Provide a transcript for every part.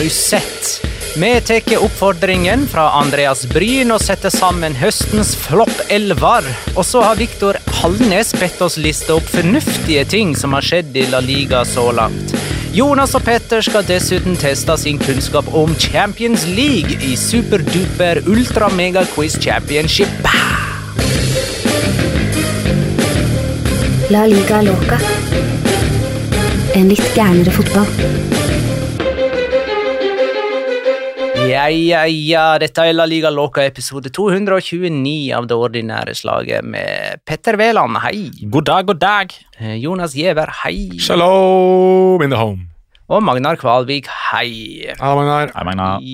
Har? Vi tar oppfordringen fra Andreas Bryn og setter sammen høstens flopp-elver. Og så har Viktor Hallnes bedt oss liste opp fornuftige ting som har skjedd i La Liga så langt. Jonas og Petter skal dessuten teste sin kunnskap om Champions League i superduper ultra-mega-quiz championship. La liga loca. En litt gærnere fotball. Ja, ja, ja, dette er La Liga Loca episode 229 av det ordinære slaget med Petter Veland, hei. God dag, god dag. Eh, Jonas Giæver, hei. Shalom in the home. Og Magnar Kvalvik, hei. Hei, Magnar. Hei, Magnar.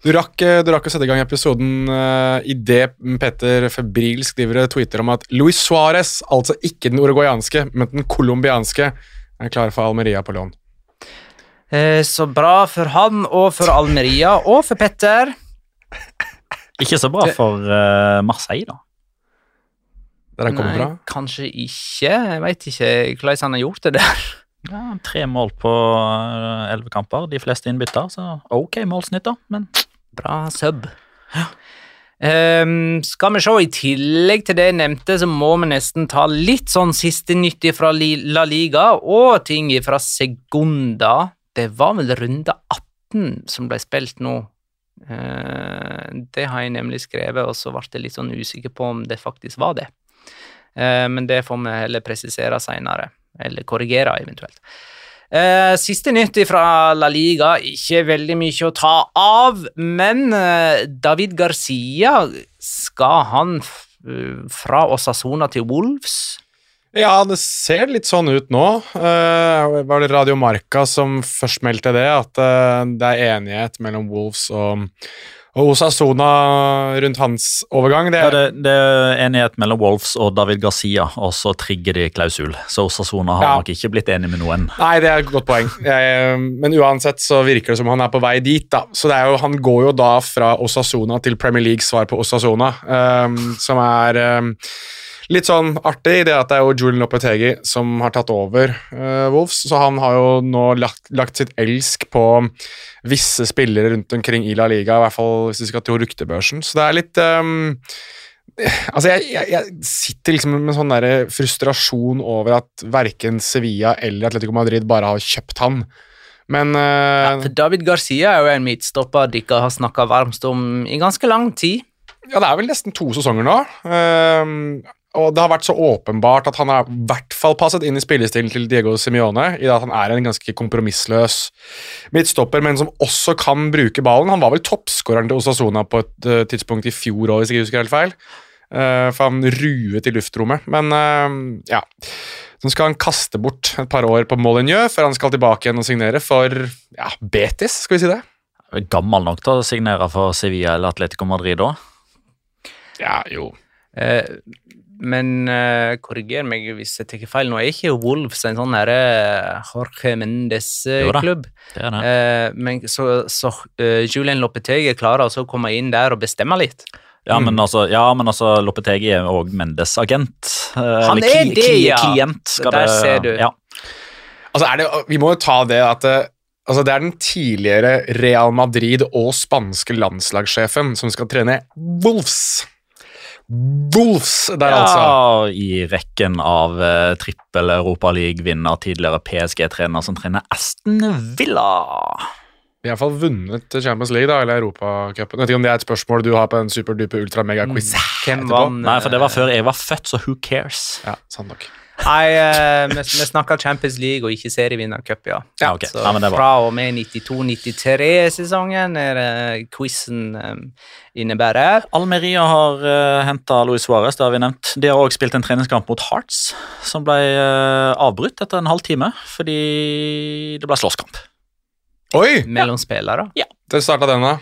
Du rakk, eh, du rakk å sette i gang episoden uh, idet Petter febrilsk skriver og tweeter om at Luis Suárez, altså ikke den uruguayanske, men den colombianske, er klar for Almeria på lån. Eh, Så bra for han og for Almeria og for Petter. Ikke så bra for uh, Marseille, da. Der han kommer fra. kanskje ikke. Jeg veit ikke hvordan han har gjort det der. Ja, tre mål på eh, elleve kamper, de fleste innbytter, så ok målsnitt, da. Men Bra sub. Ehm, skal vi se, i tillegg til det jeg nevnte, så må vi nesten ta litt sånn siste nytt fra La Liga, og ting fra Segunda. Det var vel runde 18 som ble spilt nå. Eh, det har jeg nemlig skrevet, og så ble jeg litt sånn usikker på om det faktisk var det. Eh, men det får vi heller presisere seinere, eller korrigere eventuelt. Eh, siste nytt fra La Liga, ikke veldig mye å ta av, men David Garcia, skal han fra Osasona til Wolves? Ja, det ser litt sånn ut nå. Det var det Radio Marca som først meldte det, at eh, det er enighet mellom Wolves og, og Osasona rundt hans overgang? Det, ja, det, det er enighet mellom Wolves og David Garcia, og så trigger de klausul. Så Osasona har Ja. nok ikke blitt enig med noen. Nei, det er et godt poeng. Jeg, men uansett så virker det som han er på vei dit. da. Så det er jo, Han går jo da fra Osasona til Premier League svar på Osasona, um, som er ehm, litt sånn artig i det at det er jo Julian Lopetegi som har tatt over uh, Wolves. Så han har jo nå lagt, lagt sitt elsk på visse spillere rundt omkring i La Liga, i hvert fall hvis vi skal tro ryktebørsen. Så det er litt um, Altså, jeg, jeg, jeg sitter liksom med sånn der frustrasjon over at verken Sevilla eller Atletico Madrid bare har kjøpt han. Men uh, Ja, for David Garcia er jo en midtstopper dere har snakka varmt om i ganske lang tid. Ja, det er vel nesten to sesonger nå. Ehm, og det har vært så åpenbart at han har i hvert fall passet inn i spillestilen til Diego Simione, i det at han er en ganske kompromissløs midtstopper, men som også kan bruke ballen. Han var vel toppskåreren til Osasona på et uh, tidspunkt i fjor òg, hvis jeg ikke husker helt feil. Uh, for han ruet i luftrommet. Men uh, ja Så skal han kaste bort et par år på Molyneux før han skal tilbake igjen og signere for ja, Betis, skal vi si det? Gammel nok til å signere for Sevilla eller Atletico Madrid da. Ja, jo. Eh, men uh, korriger meg hvis jeg tar feil, nå er ikke Wolves en sånn herre Jorge Mendes-klubb. Eh, men så, så uh, Julian Lopetegi klarer altså å komme inn der og bestemme litt. Ja, men altså, ja, men altså Lopetegi er òg Mendes agent. eh, Han eller er kli- det, ja. Klient, skal Der det, ser du. Ja. Altså er det, vi må jo ta det at altså det er den tidligere Real Madrid og spanske landslagssjefen som skal trene Wolves. Wolves der, altså. Ja, i rekken av uh, trippel Europaliga-vinner, tidligere PSG-trener som trener Aston Villa. Vi har i hvert fall vunnet Champions League da, eller Europacupen. Vet ikke om det er et spørsmål du har på en superduper ultra-mega-quiz. Hvem Nei, for det var før jeg var født, så who cares? Ja, sant nok. Nei, eh, vi, vi snakker Champions League og ikke serievinnercup, ja. Ja, okay. Så Ja, men det bra. fra og med 92-93-sesongen er det quizen um, innebærer. Almeria har uh, henta Luis Suárez, det har vi nevnt. De har òg spilt en treningskamp mot Hearts, som ble uh, avbrutt etter en halv time fordi det ble slåsskamp. Oi! Mellom spillere. Det starta den, da.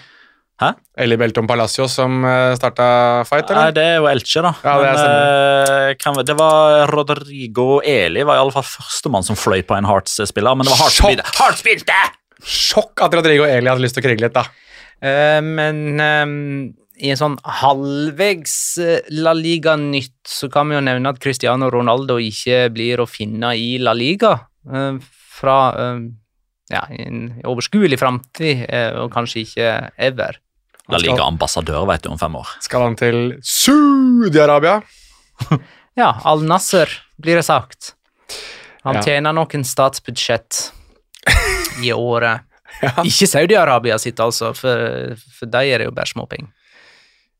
Hæ? Eli Belton Palacio som uh, starta fight, Nei, det er jo Elche, da. Ja, det Men, eh, kan, vi- det var Rodrigo Eli var i alle fall førstemann som fløy på en Hearts-spiller. Men det var Hearts som Sjokk! spilte. Hearts! Sjokk at Rodrigo Eli hadde lyst til å krige litt, da. Uh, men um, i en sånn halvvegs eh, La Liga-nytt så kan vi jo nevne at Cristiano Ronaldo ikke blir å finne i La Liga Uh, fra eh, ja, i en overskuelig framtid, eh, og kanskje ikke ever. La ligger ambassadør, vet du, om fem år. Skal han til Saudi-Arabia? Ja, Al Nasser, blir det sagt. Han Ja. tjener noen statsbudsjett i året. Ja. Ikke Saudi-Arabia sitt, altså, for, for de er det jo bare småpenger.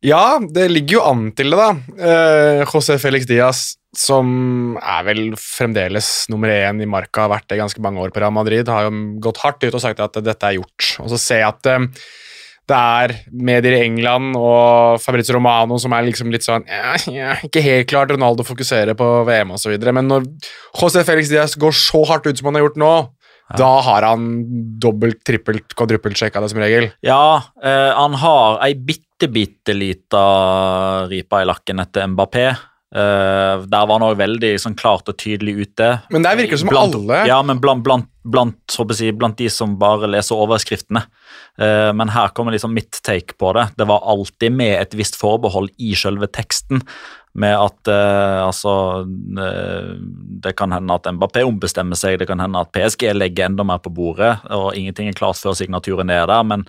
Ja, det ligger jo an til det, da. Eh, José Felix Diaz, som er vel fremdeles nummer én i marka, har vært det ganske mange år på Real Madrid, har jo gått hardt ut og sagt at dette er gjort. Og så ser jeg at eh, det er medier i England og Fabrizio Romano som er liksom litt sånn ja, ja, Ikke helt klart Ronaldo fokuserer på VM osv., men når José Felix Diaz går så hardt ut som han har gjort nå, da har han dobbelt, trippelt, kvadruppelt sjekka det som regel. Ja, eh, han har ei bitte, bitte lita ripe i lakken etter Mbappé. Eh, der var han òg veldig sånn, klart og tydelig ute. Men der virker det som blant, alle Ja, men blant, blant, blant, jeg, blant de som bare leser overskriftene. Eh, men her kommer liksom mitt take på det. Det var alltid med et visst forbehold i selve teksten. Med at eh, altså eh, Det kan hende at Mbappé ombestemmer seg, det kan hende at PSG legger enda mer på bordet, og ingenting er klart før signaturen er der. men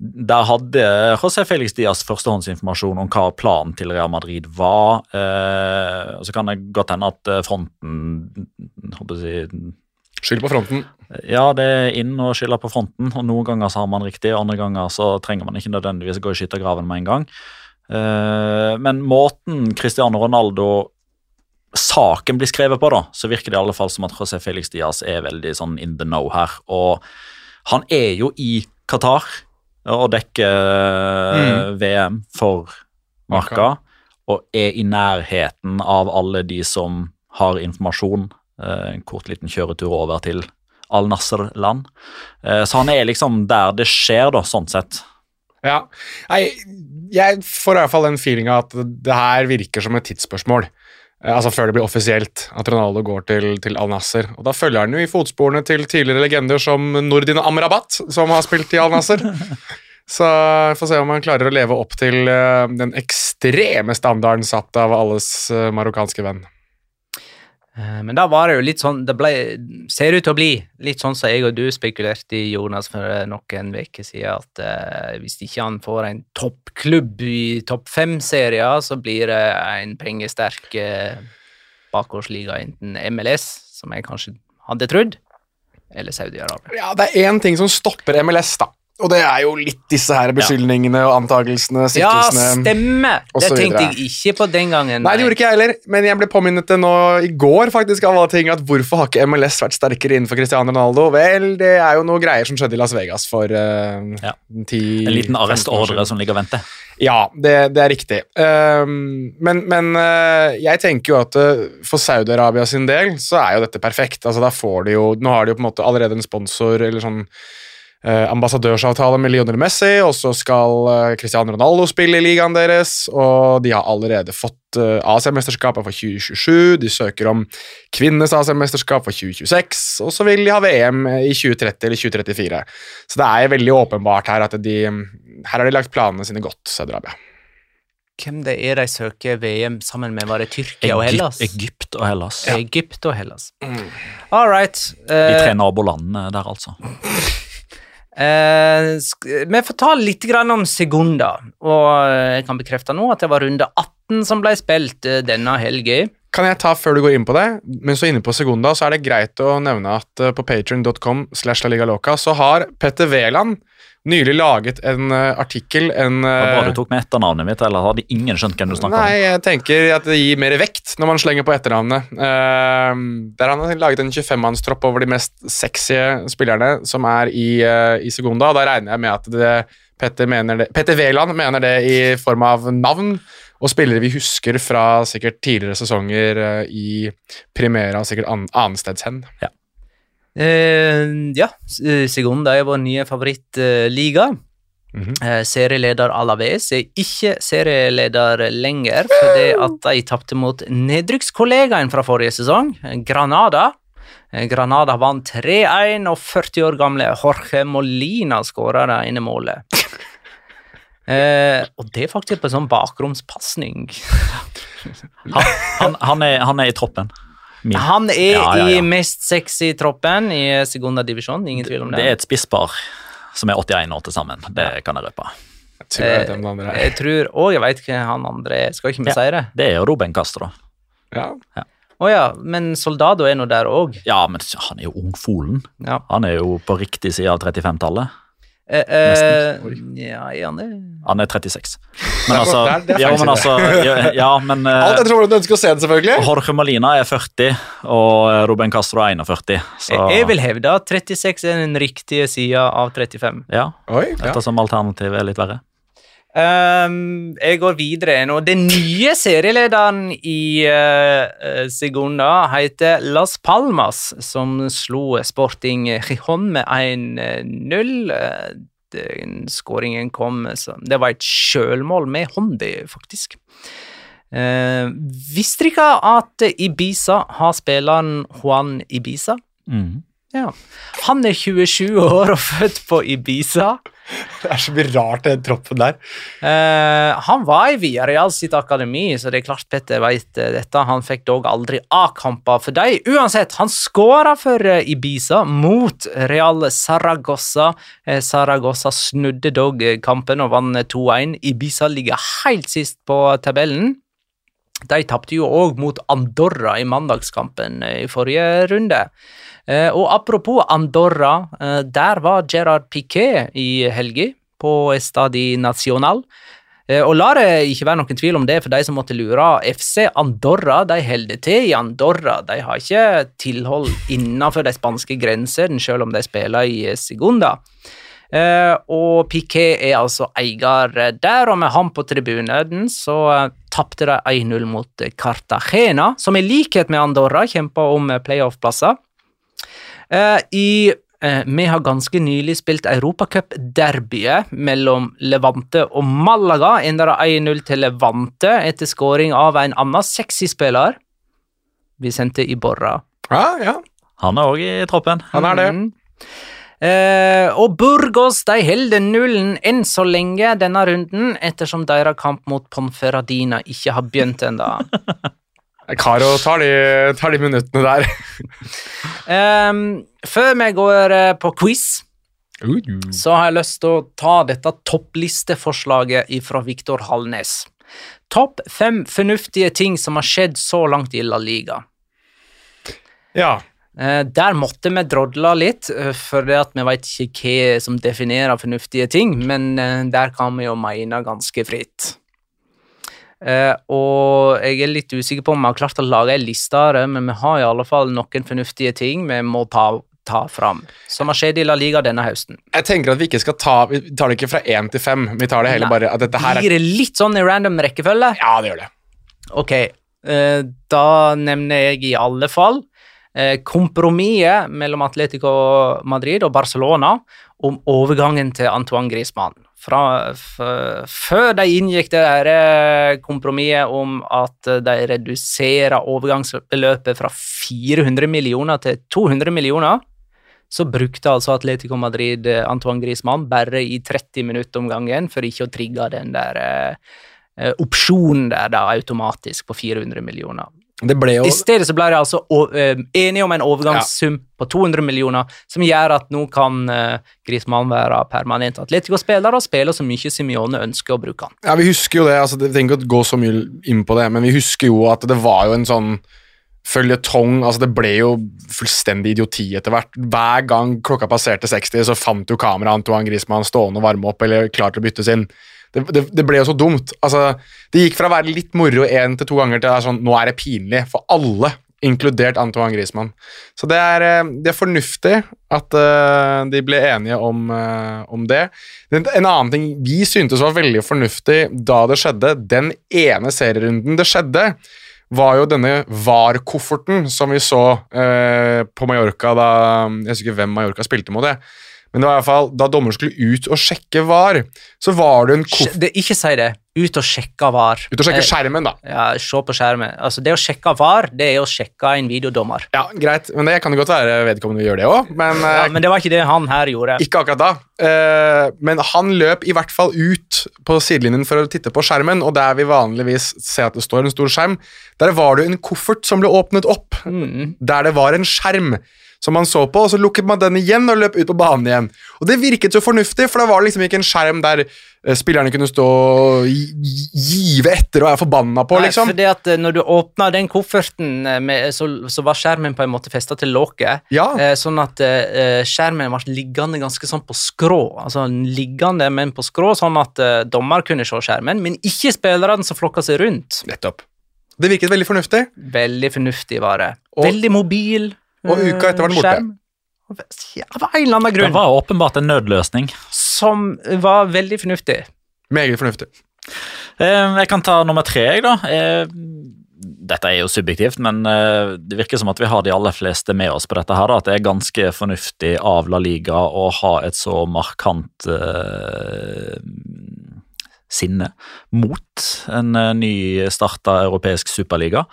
der hadde José Felix Dias førstehåndsinformasjon om hva planen til Real Madrid var. Eh, Så kan det godt hende at eh, fronten håper jeg, si, Skyld på fronten. Ja, det er inn og skylde på fronten. og Noen ganger så har man riktig, andre ganger så trenger man ikke nødvendigvis gå i skyttergraven med en gang. Eh, men måten Cristiano Ronaldo saken blir skrevet på, da, så virker det i alle fall som at José Felix Diaz er veldig sånn in the know her. Og han er jo i Qatar og dekker VM for Marka, og er i nærheten av alle de som har informasjon. Eh, En kort liten kjøretur over til Al Nasser-land. Eh, Så han er liksom der det skjer, da, sånn sett. Ja. Nei, jeg får i hvert fall den feelinga at det her virker som et tidsspørsmål. Eh, Altså Før det blir offisielt at Ronaldo går til, til Al Nasser. Og da følger han jo i fotsporene til tidligere legender som Nordin Amrabat, som har spilt i Al Nasser. Så vi får se om han klarer å leve opp til eh, den ekstreme standarden satt av alles eh, marokkanske venn. Eh, Men da var det jo litt sånn Det ble, ser ut til å bli litt sånn som jeg og du spekulerte i, Jonas, for eh, noen uker siden, at eh, hvis ikke han får en toppklubb i topp fem-serier, så blir det en pengesterk eh, bakgårdsliga, enten MLS, som jeg kanskje hadde trodd, eller Saudi-Arabia. Ja, det er én ting som stopper MLS, da. Og det er jo litt disse her beskyldningene og antagelsene, Ja, stemme! stemmer! Det tenkte jeg ikke på den gangen. Nei, det gjorde ikke jeg heller, men jeg ble påminnet det nå i går, faktisk, av alle ting, at hvorfor har ikke MLS vært sterkere innenfor Cristiano Ronaldo? Vel, det er jo noe greier som skjedde i Las Vegas for uh, Ja. ti En liten 15 arrestordre som ligger og venter. Ja, det, det er riktig. Um, men men uh, jeg tenker jo at uh, for Saudi-Arabia sin del så er jo dette perfekt. Altså da får de jo, Nå har de jo på en måte allerede en sponsor eller sånn eh, ambassadørsavtale med Lionel Messi, og så skal eh, Cristiano Ronaldo spille i ligaen deres, og de har allerede fått uh, Asiamesterskapet for 2027, de søker om kvinnenes Asiamesterskap for 2026, og så vil de ha VM i 2030 eller 2034. Så det er veldig åpenbart her at de her har de lagt planene sine godt, Saudi-Arabia. Hvem det er de søker VM sammen med? Var det Tyrkia og Hellas? Egypt, Egypt og Hellas. Egypt og Hellas. All right. De eh, tre nabolandene der, altså. Eh, vi får ta litt om sekunder, og eh, jeg kan bekrefte nå at det var runde 18 som ble spilt eh, denne helga. Kan jeg ta før du går inn på det? Mens du er inne på Segunda, så er det greit å nevne at på Loca så har Petter Wæland nylig laget en uh, artikkel en Det var bra du tok med etternavnet mitt, eller hadde ingen skjønt hvem du snakka Nei, jeg tenker at det gir mer vekt når man slenger på etternavnet. Uh, der han har laget en 25-mannstropp over de mest sexy spillerne som er i, uh, i Segunda. og Da regner jeg med at det, Petter, mener det, Petter Wæland mener det i form av navn og spillere vi husker fra sikkert tidligere sesonger i Primera og sikkert an, annensteds hen. Eh, ja, eh, Segunda er vår nye favorittliga. Mhm. Eh, serieleder Alaves er ikke serieleder lenger fordi at de tapte mot nedrykkskollegaen fra forrige sesong, eh, Granada. Eh, Granada vant 3-1, og 40 år gamle Jorge Molina skåra det ene målet. Eh, og det er faktisk på en sånn bakromspasning. Han, han, han, han er i troppen. Min. Han er Ja, ja, ja. i mest sexy troppen i Segunda divisjon, ingen tvil om det. Det er et spisspar som er 81 år til sammen. Det kan jeg røpe. Jeg tror jeg er. Jeg tror òg jeg veit hva han andre er. Skal ikke vi Ja. si det? Det er jo Ruben Castro. Ja. Å ja, men Soldado er nå der òg. Ja, men han er jo ungfolen. Ja. Han er jo på riktig side av 35-tallet. Eh, eh, ja, er han er 36. Det Men altså, det er- det er ja, men altså ja, ja, men eh, Alt etter hvordan du ønsker å se den, selvfølgelig. Jorge Molina er 40, og Ruben Castro er 41. Så Jeg, jeg vil hevde at 36 er den riktige sida av 35. ja, Oi, ja. ettersom alternativet er litt verre. Ehm, jeg går videre nå. Den nye serielederen i eh, Segunda heter Las Palmas, som slo Sporting Gijon med 1-0. Eh, den Skåringen kom så, Det var et sjølmål med hånda, faktisk. Uh, visste dere at Ibiza har spilleren Juan Ibiza? Mm. Ja. Han er 27 år og født på Ibiza. Det er så mye rart den troppen der. Uh, han var i Villarreal sitt akademi, så det er klart Petter vet eh, dette. Han fikk dog aldri A-kamper for dem. Uansett, han skåra for eh, Ibiza mot Real Saragossa. Saragossa snudde dog kampen og vant eh, 2-1. Ibiza ligger helt sist på tabellen. De tapte jo òg mot Andorra i mandagskampen eh, i forrige runde. Eh, og apropos Andorra, eh, der var Gerard Piquet i helga, på Estadi Nacional. Og la det ikke være noen tvil om det for de som måtte lure. FC Andorra de holder til i Andorra. De har ikke tilhold innenfor de spanske grensene, selv om de spiller i Segunda. Eh, og Piquet er altså eier der, og med ham på tribunen så uh, tapte de 1-0 mot eh, Cartagena, som i likhet med Andorra kjemper om eh, playoff-plasser. Eh, I eh, Vi har ganske nylig spilt Europacup-derbyet mellom Levante og Malaga. Ender det 1-0 til Levante etter skåring av en annen sexy spiller. Vi sendte Iborra. Ja, ja. Han er òg i troppen. Han er det. Mhm. Eh, og Burgos de holder nullen enn så lenge denne runden, ettersom deres kamp mot Ponferradina ikke har begynt ennå. Caro tar de, tar de minuttene der. Ehm, før vi går eh, på quiz, så har jeg lyst til å ta dette topplisteforslaget fra Viktor Hallnes. Topp fem fornuftige ting som har skjedd så langt i La Liga. Ja. Eh, der måtte vi drodle litt, eh, for vi veit ikke hva som definerer fornuftige ting, men eh, der kan vi jo mene ganske fritt. Og jeg er litt usikker på om vi har klart å lage ei liste men vi har i alle fall noen fornuftige ting vi må ta, ta fram, som har skjedd i La Liga denne høsten. Jeg tenker at Vi ikke skal ta Vi tar det ikke fra én til fem. Vi tar det hele Nei. bare at dette her er Blir det litt sånn i random rekkefølge? Ja, det gjør det. Ok, da nevner jeg i alle fall kompromisset mellom Atletico Madrid og Barcelona om overgangen til Antoine Griezmann. Fra, før de inngikk det eh, kompromisset om at eh, de reduserer overgangsbeløpet fra 400 millioner til 200 millioner, så brukte altså Atletico Madrid eh, Antoine Griezmann bare i 30 minutter om gangen for ikke å trigge den der eh, eh, opsjonen der da automatisk på 400 millioner. Det ble jo I stedet så ble de altså eh, enige om en overgangssum på 200 millioner, som gjør at nå kan uh, Griezmann være permanent Atletico-spiller og spille så mye Simione ønsker å bruke han. Ja, Vi husker jo det. altså Det trenger ikke å gå så mye inn på det, men vi husker jo at det var jo en sånn føljetong. altså Det ble jo fullstendig idioti etter hvert. Hver gang klokka passerte 60, så fant jo kameraet Antoine Griezmann stående og varme opp eller klar til å byttes inn. Det, det, det ble jo så dumt. altså Det gikk fra å være litt moro én til to ganger til det er sånn, nå er det pinlig for alle, inkludert Antoine Griezmann. Så det er, eh, det er fornuftig at uh, de ble enige om, uh, om det. En en annen ting vi syntes var veldig fornuftig da det skjedde, den ene serierunden det skjedde, var jo denne VAR-kofferten som vi så eh, på Mallorca da Jeg husker ikke hvem Mallorca spilte mot, det. Men det var i hvert fall da dommeren skulle ut og sjekke VAR, så var det en koffert Det, ikke si det. Ut og sjekke VAR. Ut og sjekke Eh, skjermen, da. Ja, se på skjermen. Altså, det å sjekke VAR, det er å sjekke en videodommer. Ja, Greit, men det kan jo godt være vedkommende gjør det òg, men, eh, Ja, men det var ikke det han her gjorde. Ikke akkurat da, eh, men han løp i hvert fall ut på sidelinjen for å titte på skjermen, og der vi vanligvis ser at det står en stor skjerm, der var det en koffert som ble åpnet opp, Mm. der det var en skjerm som man så på, og så lukket man den igjen og løp ut på banen igjen. Og det virket så fornuftig, for det var liksom ikke en skjerm der eh, spillerne kunne stå og give etter og er forbanna på, Nei, liksom. fordi at eh, når du åpna den kofferten, eh, med, så, så var skjermen på en måte festa til låket. Ja. Eh, sånn at skjermen ble liggende ganske sånn på skrå. Altså liggende, men på skrå, sånn at dommer kunne se skjermen, men ikke spillerne som flokka seg rundt. Nettopp. Det virket veldig fornuftig. Veldig fornuftig var det. Og- Veldig mobil. Og uka etter var den borte. Ja, av en eller annen Det var åpenbart en nødløsning. Som var veldig fornuftig. Meget fornuftig. Eh, Jeg kan ta nummer tre, jeg, da. Eh, Dette er jo subjektivt, men eh, det virker som at vi har de aller fleste med oss på dette. her, At det er ganske fornuftig av La Liga å ha et så markant sinne mot en nystarta europeisk superliga.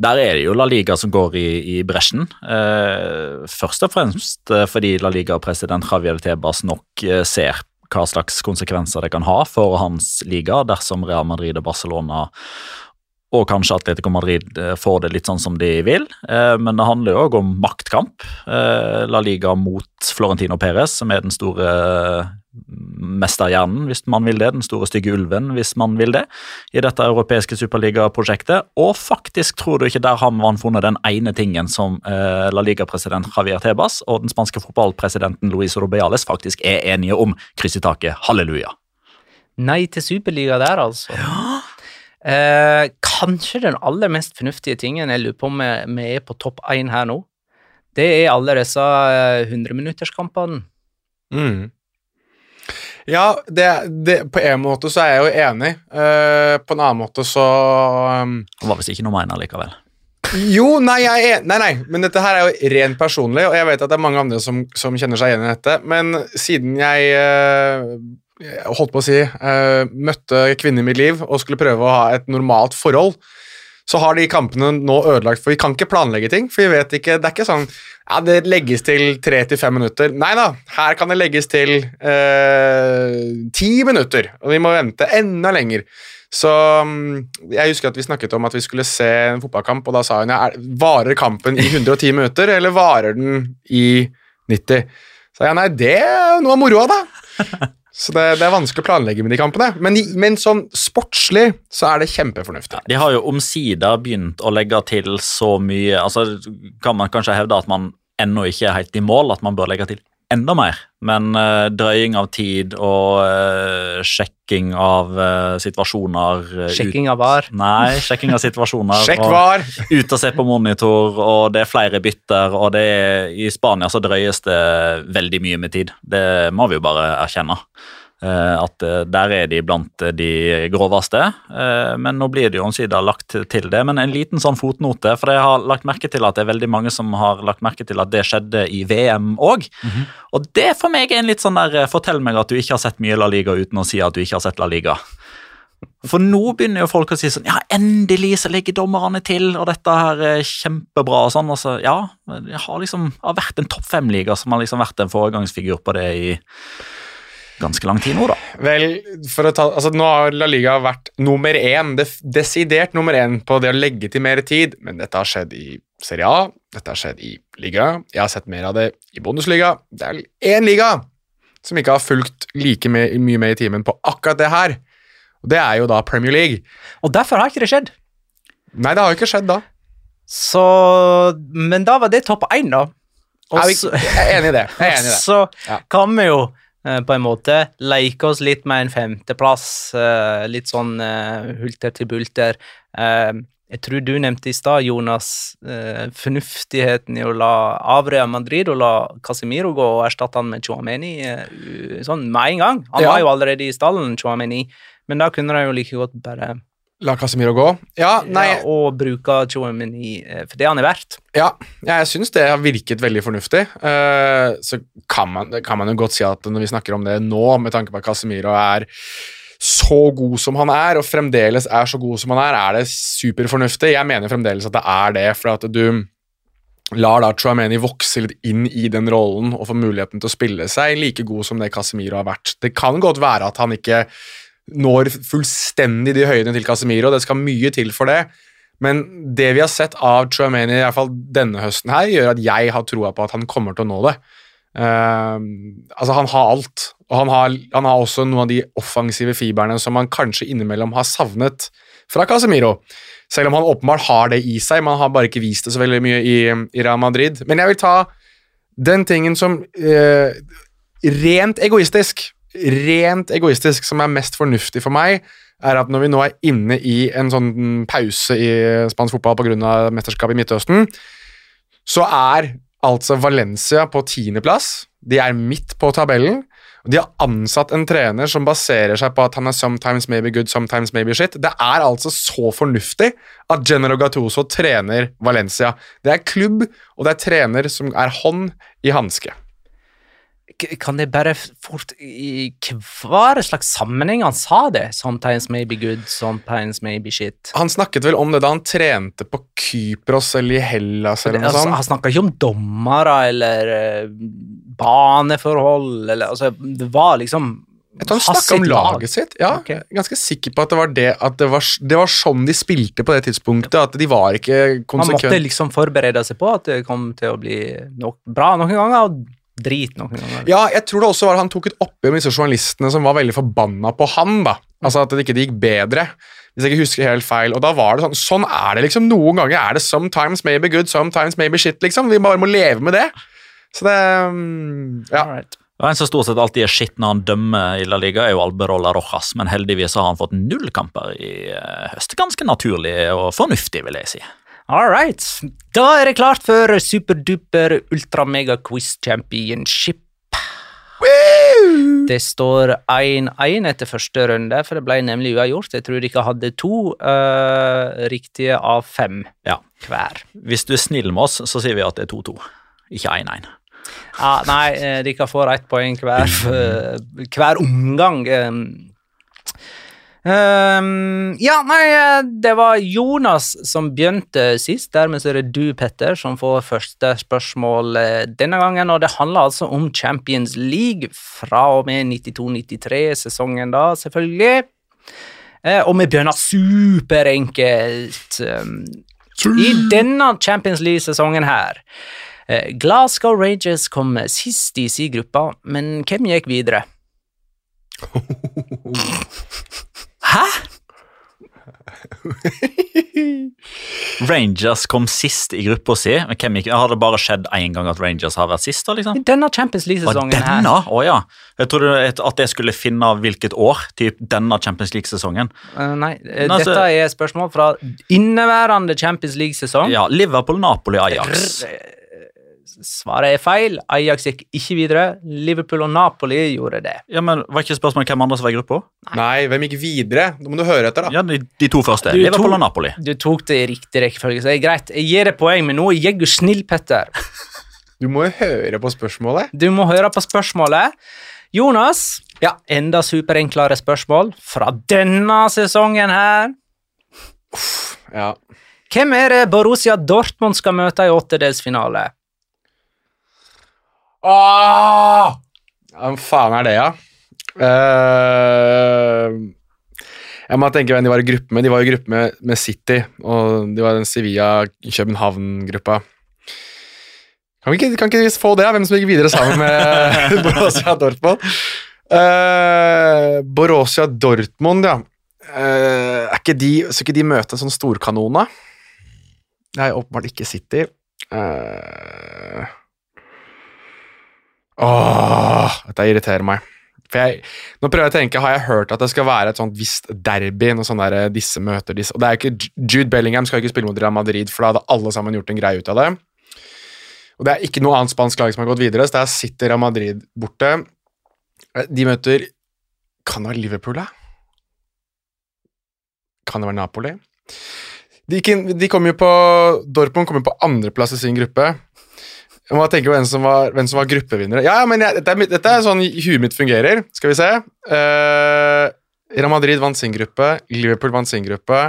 Der er det jo La Liga som går i, i bresjen. Eh, først og fremst eh, fordi La Liga-president Javier Tebas nok eh, ser hva slags konsekvenser det kan ha for hans liga dersom Real Madrid og Barcelona og kanskje Atletico Madrid eh, får det litt sånn som de vil. Eh, Men det handler jo òg om maktkamp. Eh, La Liga mot Florentino Perez, som er den store eh, mesterhjernen, hvis man vil det. Den store stygge ulven, hvis man vil det, i dette europeiske superligaprosjektet. Og faktisk, tror du ikke, der har man funnet den ene tingen som La Liga-president Javier Tebas og den spanske fotballpresidenten Luis Robiales faktisk er enige om. Kryss i taket. Halleluja. Nei til superliga der, altså. Eh, kanskje den aller mest fornuftige tingen jeg lurer på om vi er på topp én her nå, det er alle disse eh, 100-minutterskampene. Mm. Ja, det, det, på en måte så er jeg jo enig. Eh, på en annen måte så um, Det var visst ikke noe mener likevel. Jo, nei, jeg er, nei, nei, men dette her er jo rent personlig, og jeg vet at det er mange andre som, som kjenner seg igjen i dette, men siden jeg eh, holdt på å si eh, møtte kvinner i mitt liv og skulle prøve å ha et normalt forhold, så har de kampene nå ødelagt, for vi kan ikke planlegge ting, for vi vet ikke, det er ikke sånn ja, det legges til tre til fem minutter. Nei da, her kan det legges til eh, ti minutter, og vi må vente enda lenger. Så mm, jeg husker at vi snakket om at vi skulle se en fotballkamp, og da sa hun ja, er, varer kampen i 110 minutter, eller varer den i 90? Så ja, nei, det er noe av moroa, da. Så det, det er vanskelig å planlegge med de kampene. Men, men sånn sportslig så er det kjempefornuftig. De har jo omsider begynt å legge til så mye altså Kan man kanskje hevde at man ennå ikke er helt i mål, at man bør legge til enda mer. Men uh, drøying av tid og uh, sjekking av uh, situasjoner Sjekking av var. Nei, sjekking av situasjoner. Sjekk og- var! ut og se på monitor, og det er flere bytter, og det er, i Spania så drøyes det veldig mye med tid. Det må vi jo bare erkjenne. Eh, At eh, der er de blant de groveste, eh, men nå blir det jo omsider lagt til det. Men en liten sånn fotnote, for jeg har lagt merke til at det er veldig mange som har lagt merke til at det skjedde i VM òg. Og det for meg er en litt sånn der eh, Fortell meg at du ikke har sett mye La Liga uten å si at du ikke har sett La Liga. For nå begynner jo folk å si sånn Ja, endelig så legger dommerne til, og dette her er kjempebra og sånn. Og så, ja, det har liksom har vært en topp fem-liga som har liksom vært en foregangsfigur på det i ganske lang tid nå, da. Vel, for å ta, altså Nå har La Liga vært nummer én, desidert nummer én på det å legge til mer tid, men dette har skjedd i Serie A, dette har skjedd i liga, jeg har sett mer av det i Bundesliga. Det er én liga som ikke har fulgt like med, mye med i timen på akkurat det her, og det er jo da Premier League. Og derfor har ikke det skjedd. Nei, det har jo ikke skjedd da. Så Men da var det topp én, da. Og Er så- jeg er enig i det. Jeg er enig i det. Så Ja. kan vi jo på en måte leke oss litt med en femteplass, eh, litt sånn eh, hulter til bulter. Eh, jeg tror du nevnte i stad, Jonas, eh, fornuftigheten i å la Avrea Madrid og la Casemiro gå og erstatte han med Chouameni eh, sånn med en gang. Han Ja. var jo allerede i stallen, Chouameni, men da kunne de jo like godt bare La Casemiro gå. Ja, nei, ja, og bruke Chouameni eh, for det han er verdt. Ja, jeg syns det har virket veldig fornuftig. Eh, så kan man, kan man jo godt si at når vi snakker om det nå, med tanke på at Casemiro er så god som han er, og fremdeles er så god som han er, er det superfornuftig. Jeg mener fremdeles at det er det, for at du lar da Chouameni vokse litt inn i den rollen og få muligheten til å spille seg like god som det Casemiro har vært. Det kan godt være at han ikke når fullstendig de høydene til Casemiro, det skal mye til for det. Men det vi har sett av Chuameni i hvert fall denne høsten her, gjør at jeg har troa på at han kommer til å nå det. Uh, altså Han har alt, og han har, han har også noen av de offensive fiberne som man kanskje innimellom har savnet fra Casemiro. Selv om han åpenbart har det i seg, man har bare ikke vist det så veldig mye i, i Real Madrid. Men jeg vil ta den tingen som uh, rent egoistisk Rent egoistisk som er mest fornuftig for meg, er at når vi nå er inne i en sånn pause i spansk fotball pga. mesterskapet i Midtøsten, så er altså Valencia på tiendeplass. De er midt på tabellen. De har ansatt en trener som baserer seg på at han er sometimes maybe good, sometimes maybe shit. Det er altså så fornuftig at Gennaro Gattuso trener Valencia. Det er klubb, og det er trener som er hånd i hanske. Kan det bare fort I hver slags sammenheng han sa det? Sometimes maybe good, sometimes maybe shit. Han snakket vel om det da han trente på Kypros eller i Hellas eller noe Altså, sånt. han snakka ikke om dommere eller eh, baneforhold eller altså, Det var liksom Jeg tror han snakka om laget sitt. Ja, okay. jeg er Ganske sikker på at det var det at det var, det var sånn de spilte på det tidspunktet. At de var ikke Han måtte liksom forberede seg på at det kom til å bli nok bra noen ganger, og drit ganger. Ja, jeg tror det også var han tok et oppgjør med disse journalistene som var veldig forbanna på han. da. Altså At det ikke gikk bedre, hvis jeg ikke husker helt feil. Og da var det sånn Sånn er det liksom. Noen ganger er det sometimes maybe good, sometimes maybe shit, liksom. Vi bare må leve med det. Så det mm, Ja. Alright. En som stort sett alltid er shit når han dømmer i La Liga, er jo Alberola Rojas, men heldigvis har han fått null kamper i eh, høst. Ganske naturlig og fornuftig, vil jeg si. All right. Da er det klart for superduper ultra-mega quiz championship. Det står 1-1 etter første runde, for det ble nemlig uavgjort. Jeg tror de ikke hadde to uh, riktige av fem Ja. hver. Hvis du er snill med oss, så sier vi at det er 2-2, ikke 1-1. Ah, nei, dere de kan få ett poeng hver, hver omgang. ehm. Ehm, ja, nei, eh, det var Jonas som begynte sist. Dermed så er det du, Petter, som får første spørsmål eh, denne gangen. Og det handler altså om Champions League fra og med 92-93-sesongen, da, selvfølgelig. Uh, og vi begynner superenkelt. Um, I denne Champions League-sesongen her uh, Glasgow Rangers kom sist i si gruppa, men hvem gikk videre? Hæ?! Rangers kom sist i gruppa si. Men hvem gikk, har det bare skjedd én gang at Rangers har vært sist? da, liksom? Denne Champions League-sesongen her. Å ja. Jeg trodde at jeg skulle finne hvilket år. Typ denne Champions League-sesongen. Uh, nei, eh, Men altså- dette er spørsmål fra inneværende Champions League-sesong. Ja, Liverpool, Napoli, Ajax. Svaret er feil. Ajax gikk ikke videre. Liverpool og Napoli gjorde det. Ja, men Var ikke spørsmålet hvem andre som var i gruppa? Nei, hvem gikk videre? Nå må du høre etter, da. Ja, de, de to første. Du Liverpool tok- og Napoli. Du tok det i riktig rekkefølge, så det er greit. Jeg gir deg poeng, men nå er jeg snill, Petter. Du må jo høre på spørsmålet. Du må høre på spørsmålet. Jonas, ja, enda superenklere spørsmål fra denne sesongen her. Ja. Hvem er det Borussia Dortmund skal møte i åttedelsfinale? Åh! Hvem faen er det, ja? Uh, jeg må tenke hvem de var i gruppe med. De var i gruppe med, med City, og de var den Sevilla-København-gruppa. Kan, vi ikke- kan ikke vi få det, hvem som gikk videre sammen med Borussia Dortmund? Uh, Borussia Dortmund, ja. Uh, er ikke de, skal ikke de møte en sånn storkanon, da? Er åpenbart ikke City. Eh, Åh, dette irriterer meg. For jeg, nå prøver jeg å tenke, Har jeg hørt at det skal være et sånt visst derby når sånn der, disse møter disse, og det er ikke, Jude Bellingham skal ikke spille mot Real Madrid, for da hadde alle sammen gjort en greie ut av det. Og Det er ikke noe annet spansk lag som har gått videre, så det er City Real Madrid borte. Eh, De møter Kan det være Liverpool, da? Kan det være Napoli? De, de kom jo på Dortmund kom jo på andreplass i sin gruppe. Jeg må tenke på hvem som var, hvem som var gruppevinnere. Ja, ja, men jeg, dette, er, dette er sånn huet mitt fungerer. Skal vi se. Uh, Real Madrid vant sin gruppe. Liverpool vant sin gruppe.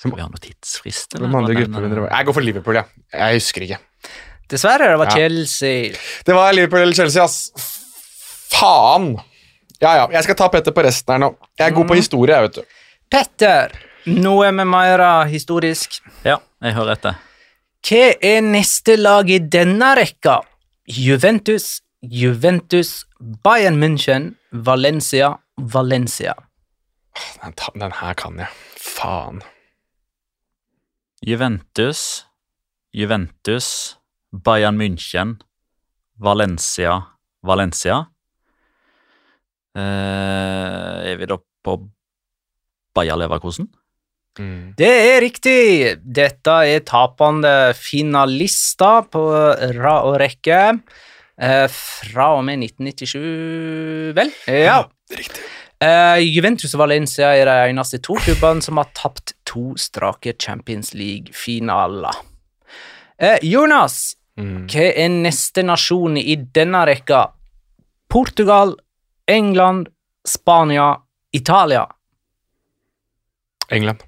Skal vi ha noen tidsfrist? Hvem andre gruppevinnere var Jeg går for Liverpool, ja. Jeg husker ikke. Dessverre, det var Ja. Chelsea. Det var Liverpool eller Chelsea, ass. Faen! Ja, ja. Jeg skal ta Petter på resten her nå. Jeg er god på historie, jeg, vet du. Petter, noe med Maira historisk. Ja, jeg hører etter. Hva er neste lag i denne rekka? Juventus, Juventus, Bayern München, Valencia, Valencia. Den, den her kan jeg. Faen. Juventus, Juventus, Bayern München, Valencia, Valencia. Eh, er vi da på Bayer Leverkosen? Det er riktig. Dette er tapende finalister på rad og rekke. Eh, fra og med 1997, vel? Ja. Riktig. Eh, Juventus og Valencia er de eneste to klubbene som har tapt to strake Champions League-finaler. Eh, Jonas, Mm. hva er neste nasjon i denne rekka? Portugal, England, Spania, Italia. England.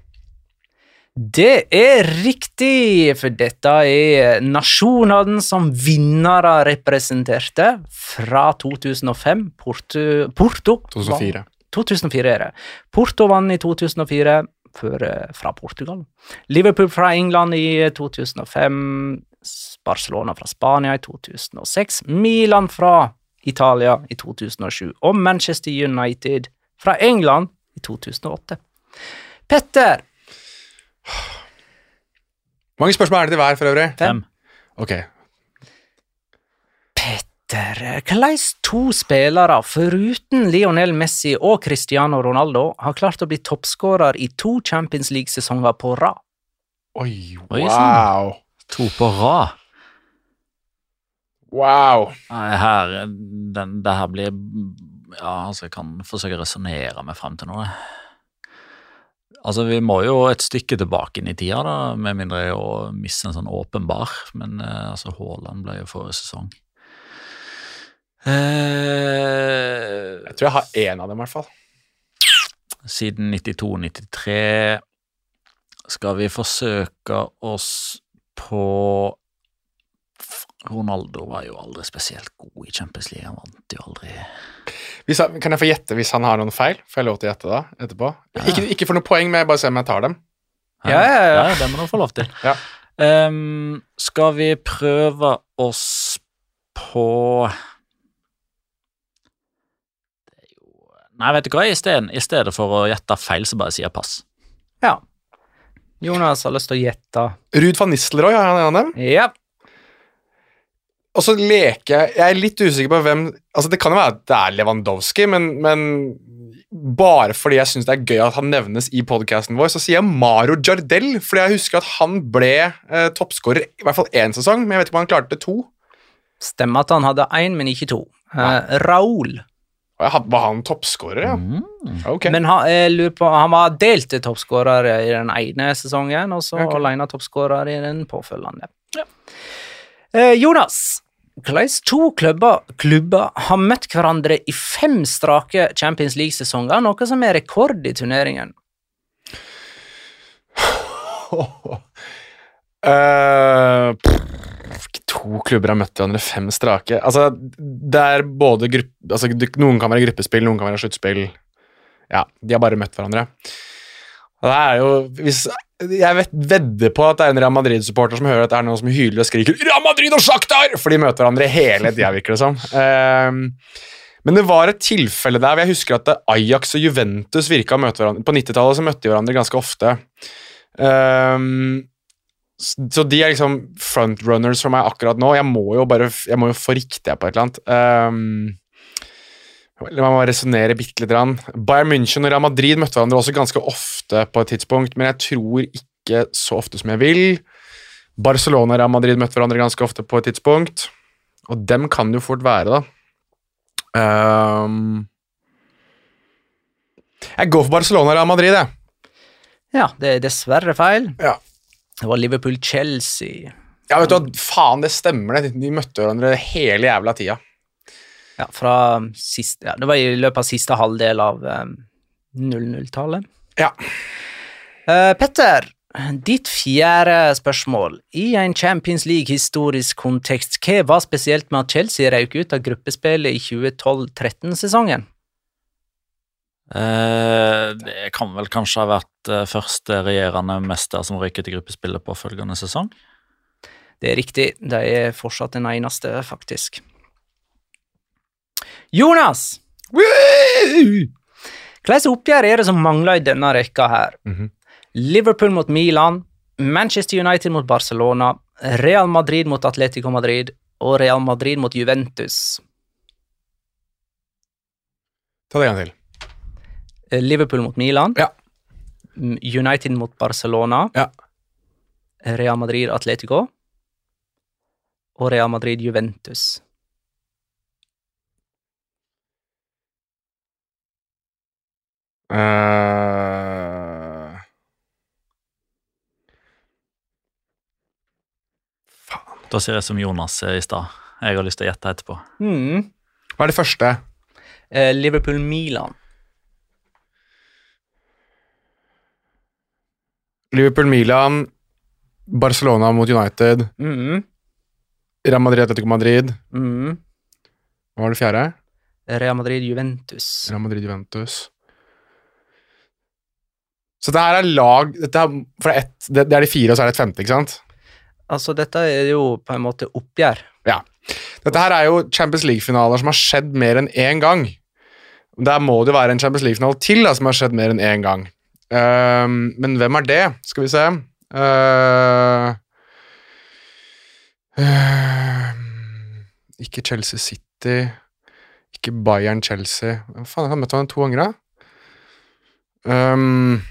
Det er riktig, for dette er nasjonene som vinnere representerte fra 2005. Porto, Porto 2004. 2004 er det. Porto vant i 2004 før, eh, fra Portugal. Liverpool fra England i 2005. Barcelona fra Spania i 2006. Milan fra Italia i 2007. Og Manchester United fra England i 2008. Petter, Hvor mange spørsmål er det til hver, for øvrig? Fem. Ok. Petter, hvordan to spillere, foruten Lionel Messi og Cristiano Ronaldo, har klart å bli toppskårer i to Champions League-sesonger på rad? Oi, Oi, wow. To på rad. Wow. Her, den, det her blir Ja, altså, jeg kan forsøke å resonnere meg frem til noe. Altså, Vi må jo et stykke tilbake inn i tida, da, med mindre å miste en sånn åpenbar. Men eh, altså, Haaland ble jo forrige sesong. Eh, Jeg tror jeg har én av dem, i hvert fall. siden 92-93 skal vi forsøke oss på Ronaldo var jo aldri spesielt god i Champions League. Han vant jo aldri Hvis han, kan jeg få gjette hvis han har noen feil? Får jeg lov til å gjette da, etterpå? Ikke, ikke for noe poeng, men bare se om jeg tar dem. Ja, ja, ja. det må du få lov til. Ja. Ehm, skal vi prøve oss på Det er jo Nei, vet du hva, i stedet, i stedet for å gjette feil, så bare sier jeg pass. Ja. Jonas har lyst til å gjette. Ruud van Nistelrooy, har han en av dem? Ja. Og så leker jeg Jeg er litt usikker på hvem Altså Det kan jo være at det er Lewandowski, men, men bare fordi jeg syns det er gøy at han nevnes i podkasten vår, så sier jeg Maro Jardel, fordi jeg husker at han ble eh, toppskårer i hvert fall én sesong, men jeg vet ikke om han klarte to. Stemmer at han hadde én, men ikke to. Eh, Raoul. Var han toppskårer, ja? Ok. Men han, på, han var delt til toppskårer i den ene sesongen, og så okay. alene toppskårer i den påfølgende. Eh, Jonas, hvordan to klubber, klubber har møtt hverandre i fem strake Champions League-sesonger, noe som er rekord i turneringen? Uh, to klubber har møtt hverandre fem strake. Altså, det er både gruppe... Altså, noen kan være gruppespill, noen kan være sluttspill. Ja, de har bare møtt hverandre. Og det er jo hvis, Jeg vet, vedder på at det er en Real Madrid-supporter som hører at det er noen som hyler og skriker 'Real Madrid og Shakhtar!' For de møter hverandre hele tida, virker det som. Um, men det var et tilfelle der hvor jeg husker at Ajax og Juventus virka å møte hverandre. På 90-tallet så møtte de hverandre ganske ofte. Um, så de er liksom frontrunners for meg akkurat nå. Jeg må jo bare jeg må jo få riktig på et eller annet. Ehm, La meg resonnere bitte litt. grann. Bayern München og Real Madrid møtte hverandre også ganske ofte på et tidspunkt, men jeg tror ikke så ofte som jeg vil. Barcelona og Real Madrid møtte hverandre ganske ofte på et tidspunkt, og dem kan det jo fort være, da. Um, jeg går for Barcelona og Real Madrid, jeg. Ja, det er dessverre feil. Ja. Det var Liverpool-Chelsea. Ja, vet du hva, faen, det stemmer det. De møtte hverandre hele jævla tida. Ja, fra sist, ja, det var i løpet av siste halvdel av eh, 00-tallet. Ja. Uh, Petter, ditt fjerde spørsmål. I en Champions League-historisk kontekst, hva var spesielt med at Chelsea røk ut av gruppespillet i 2012-13-sesongen? Uh, det kan vel kanskje ha vært uh, første regjerende mester som røyket i gruppespillet på følgende sesong? Det er riktig, de er fortsatt den eneste, faktisk. Jonas! Hvilke oppgjør er det som mangler i denne rekka her? Mhm. Liverpool mot Milan, Manchester United mot Barcelona, Real Madrid mot Atletico Madrid og Real Madrid mot Juventus. Ta det en gang til. Eh, Liverpool mot Milan, Ja. United mot Barcelona, Ja. Real Madrid Atletico og Real Madrid Juventus. Eh, Da sier jeg som Jonas i stad. Jeg har lyst til å gjette etterpå. Mm. hva er det første? Uh, Liverpool-Milan. Liverpool-Milan, Barcelona mot United, Mm. Real Madrid, Atletico Madrid. Mm. Hva var det fjerde? Real Madrid-Juventus. Real Madrid, Juventus. Så det her er lag dette er, ett- det, det er de fire, og så er det et femte, ikke sant? Altså, dette er jo på en måte oppgjør. Ja. Dette her er jo Champions League-finaler som har skjedd mer enn én gang. Der må det jo være en Champions League-finale til da, som har skjedd mer enn én gang. Um, men hvem er det? Skal vi se uh, uh, Ikke Chelsea City. Ikke Bayern Chelsea. Hva faen, jeg har møtt han to ganger, da? Ehm,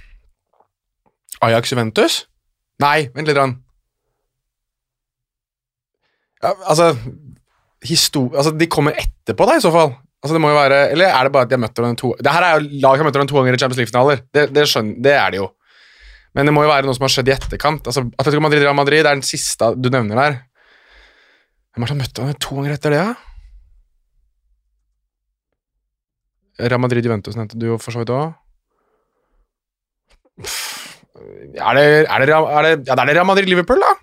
Ajax Juventus? Nei, vent litt. Rann. Ja, altså, altså De kommer etterpå, da, i så fall. Altså det må jo være, Eller er det bare at de har møtt hverandre to Det her er jo lag som har møtt hverandre to ganger i Champions League-finaler. Det, det, det er det jo. Men det må jo være noe som har skjedd i etterkant. Altså Atletico Madrid Real Madrid det er den siste du nevner der. Hvem har møtt hverandre to ganger etter det, da? Real Madrid Juventus nevnte du jo for så vidt òg. Er det, er det, er det, ja, det er det Real Madrid Liverpool, da?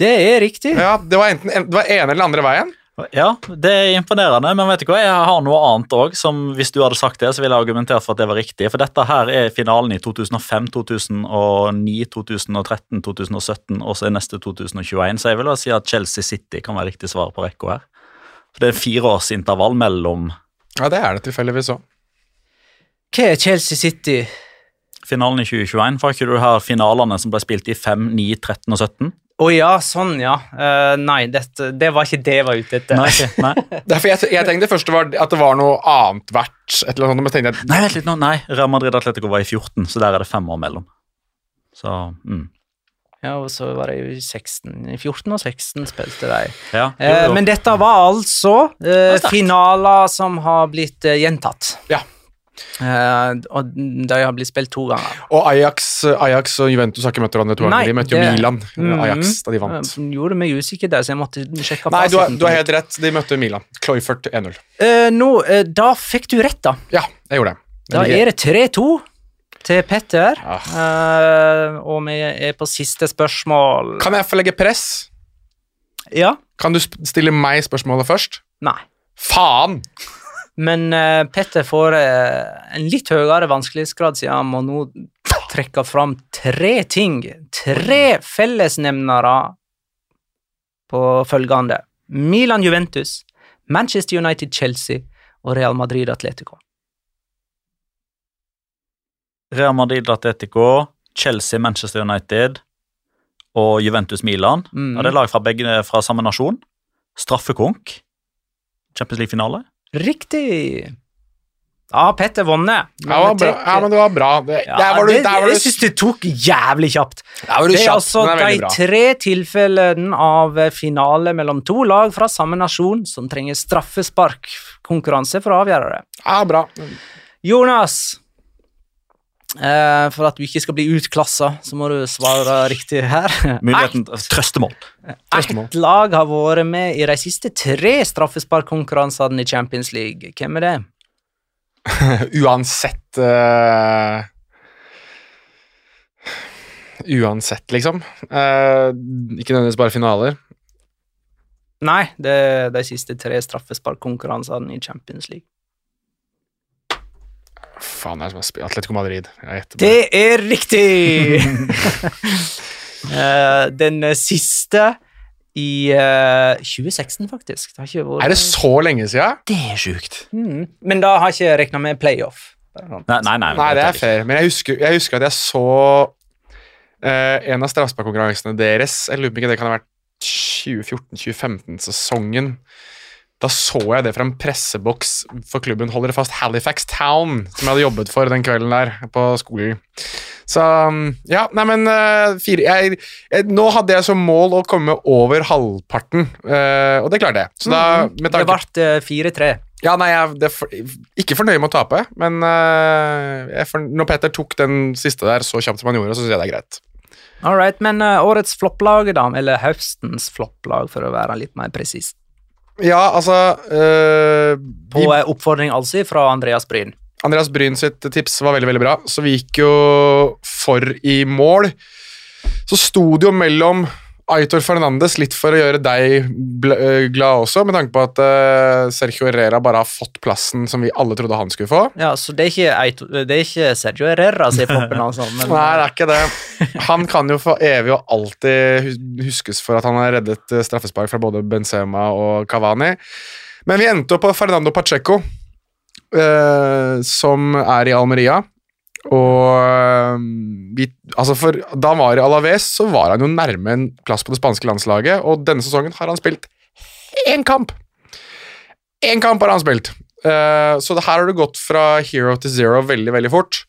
Det er riktig. Ja, Det var enten det var ene eller andre veien. Ja, det er imponerende, men vet du hva? jeg har noe annet òg. Hvis du hadde sagt det, så ville jeg argumentert for at det var riktig. For dette her er finalen i 2005, 2009, 2013, 2017 og så er neste 2021. Så jeg vil da si at Chelsea City kan være riktig svar på rekka her. For det er fireårsintervall mellom Ja, det er det tilfeldigvis òg. Hva er Chelsea City? Finalen i 2021, var ikke du her finalene som ble spilt i 5, 9, 13 og 17? Å ja, sånn, ja. Uh, nei, det, det var ikke det jeg var ute etter. Nei. Nei. Derfor jeg, jeg tenkte først det var, at det var noe annet verdt. Et eller annet, men tenkte jeg, Nei, vent litt nå. Nei, Real Madrid Atletico var i 14, så der er det fem år mellom. Så, mm. Ja, og så var det jo i 16. 14 og 16 spilte de. Ja, jo, Eh, men dette var altså eh, finaler som har blitt eh, gjentatt. Ja. Eh, og de har blitt spilt to ganger. Og Ajax, Ajax og Juventus har ikke møtt hverandre to ganger. De møtte jo det- Milan. Mhm. Ajax da de vant. Uh, gjorde meg usikker der, så jeg måtte sjekke Nei, du har, du har helt rett. De møtte Milan. Cloyfert 1-0. Uh, nå, uh, da fikk du rett, da. Ja, jeg gjorde det. Da Jeg er det 3-2 til Petter. Ah. Eh, og vi er på siste spørsmål. Kan jeg få legge press? Ja? Kan du stille meg spørsmålet først? Nei. Faen! Men uh, Petter får uh, en litt høyere vanskelighetsgrad, siden han må nå trekke fram tre ting. Tre fellesnevnere på følgende. Milan Juventus, Manchester United Chelsea og Real Madrid Atletico. Real Madrid Atletico, Chelsea Manchester United og Juventus Milan. Mm. Ja, det er lag fra, begge, fra samme nasjon. Straffekonk. Champions League-finale. Riktig! Ja, Petter vunnet. Ja, det ja, men det var bra. Det, Ja, der var du, det, der var du, jeg syns det tok jævlig kjapt. Det er altså det de tre tilfellene av finale mellom to lag fra samme nasjon som trenger straffesparkkonkurranse for å avgjøre det. Ja, bra. Jonas, for at du ikke skal bli utklassa, så må du svare riktig her. Muligheten Trøstemål. Ett lag har vært med i de siste tre straffesparkkonkurransene i Champions League. Hvem er det? Uansett uh... Uansett, liksom. Uh, ikke nødvendigvis bare finaler. Nei, det er de siste tre straffesparkkonkurransene i Champions League. Faen, det er som å spille Atletico Madrid. Det er riktig! uh, Den siste i uh, 2016, faktisk. Det har ikke vært Er det så lenge siden? Det er sjukt. Mm. Men da har jeg ikke regna med playoff. Nei, nei, nei, Nei, det er fair. Men jeg husker, jeg husker at jeg så uh, en av straffesparkkonkurransene deres. Jeg lurer på ikke det kan ha vært 2014-2015-sesongen. Da så jeg det fra en presseboks for klubben Holder det fast Halifax Town, som jeg hadde jobbet for den kvelden der på skolen. Så um, ja, nei, men eh, fire jeg, jeg, Nå hadde jeg som mål å komme over halvparten, eh, og det klarte jeg. Så da, med Det ble eh, 4-3. ja, nei, jeg for, ikke fornøyd med å tape, men for, når Petter tok den siste der så kjapt som han gjorde, så syns jeg det er greit. All right, men årets flopplag, da? Eller høstens flopplag, for å være litt mer presis. Ja, altså øh, På vi, eh, oppfordring altså fra Andreas Bryn. Andreas Bryn sitt tips var veldig, veldig bra, så vi gikk jo for i mål. Så sto det jo mellom Aitor Fernandes, litt for å gjøre deg eh, glad også, med tanke på at eh, Sergio Herrera bare har fått plassen som vi alle trodde han skulle få. Ja, så det er ikke, Aitor, det er ikke Sergio Herrera som er floppen, altså. Men, Nei, det er ikke det. Han kan jo for evig og alltid huskes for at han har reddet eh, straffespark fra både Benzema og Cavani. Men vi endte opp på Fernando Pacheco, som er i Almeria. Og eh, vi, altså for, da han var i Alaves, så var han jo nærme en plass på det spanske landslaget, og denne sesongen har han spilt én kamp. Én kamp har han spilt. Uh, så det her har det gått fra hero til zero veldig, veldig fort.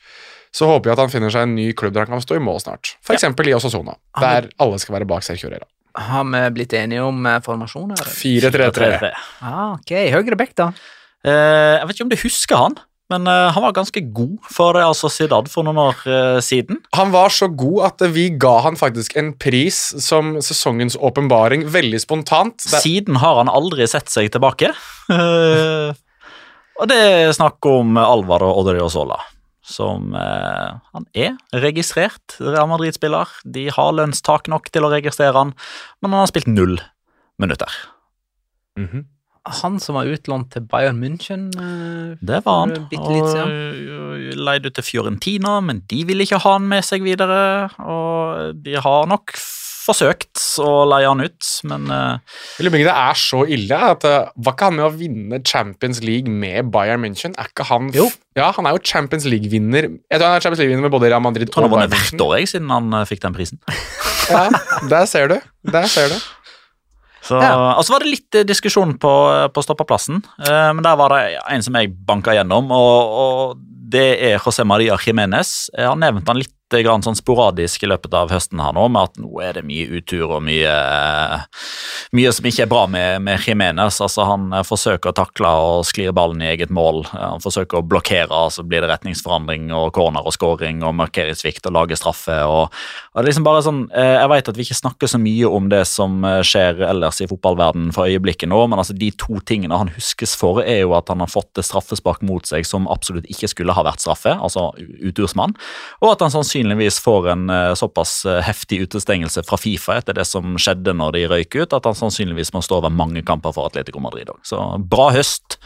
Så håper jeg at han finner seg en ny klubb der han kan stå i mål snart. For eksempel i Osasona, der alle skal være bak Sergio Rera. Har vi blitt enige om eh, formasjoner? 4-3-3. Ah, ok, høyre bekk, da. Uh, jeg vet ikke om du husker han, men uh, han var ganske god for Real Sociedad for noen år uh, siden. Han var så god at vi ga han faktisk en pris som sesongens åpenbaring, veldig spontant. Det, Siden har han aldri sett seg tilbake. Og det er snakk om Alvaro Odriozola, som eh, Han er registrert Real Madrid-spiller. De har lønnstak nok til å registrere han, men han har spilt null minutter. Mhm. Han som var utlånt til Bayern München. eh, Det var han. litt Og leid ut til Fiorentina, men de ville ikke ha han med seg videre. Og de har nok forsøkt å leie han ut, men eh, det er så ille at uh, Var ikke han med å vinne Champions League med Bayern München? Er ikke han Jo. Ja, han er jo Champions League-vinner. Jeg tror han er Champions League-vinner med både Real Madrid jeg tror og han har vært vunnet hvert år jeg, siden han eh, fikk den prisen. Ja, der ser du. Der ser du. Så, Og så var det litt eh, diskusjon på, på stoppeplassen, eh, men der var det en som jeg banka gjennom, og, og det er José Maria Jiménez. Jeg har nevnt han litt grann sånn sporadisk i løpet av høsten her nå, med at nå er det mye utur og mye, mye som ikke er bra med, med Jiménez. Altså, han eh, forsøker å takle og sklir ballen i eget mål. Eh, Han forsøker å blokkere, så blir det retningsforandring og corner og scoring og markeringssvikt og lage straffe. og, og liksom bare sånn, eh, Jeg vet at vi ikke snakker så mye om det som skjer ellers i fotballverden for øyeblikket nå, men altså de to tingene han huskes for, er jo at han har fått det straffespark mot seg som absolutt ikke skulle ha vært straffe, altså utursmann, og at han sannsynligvis får en eh, såpass eh, heftig utestengelse fra Fifa etter det som skjedde når de røyk ut, at han sannsynligvis må stå over mange kamper for Atletico Madrid òg. Så bra høst,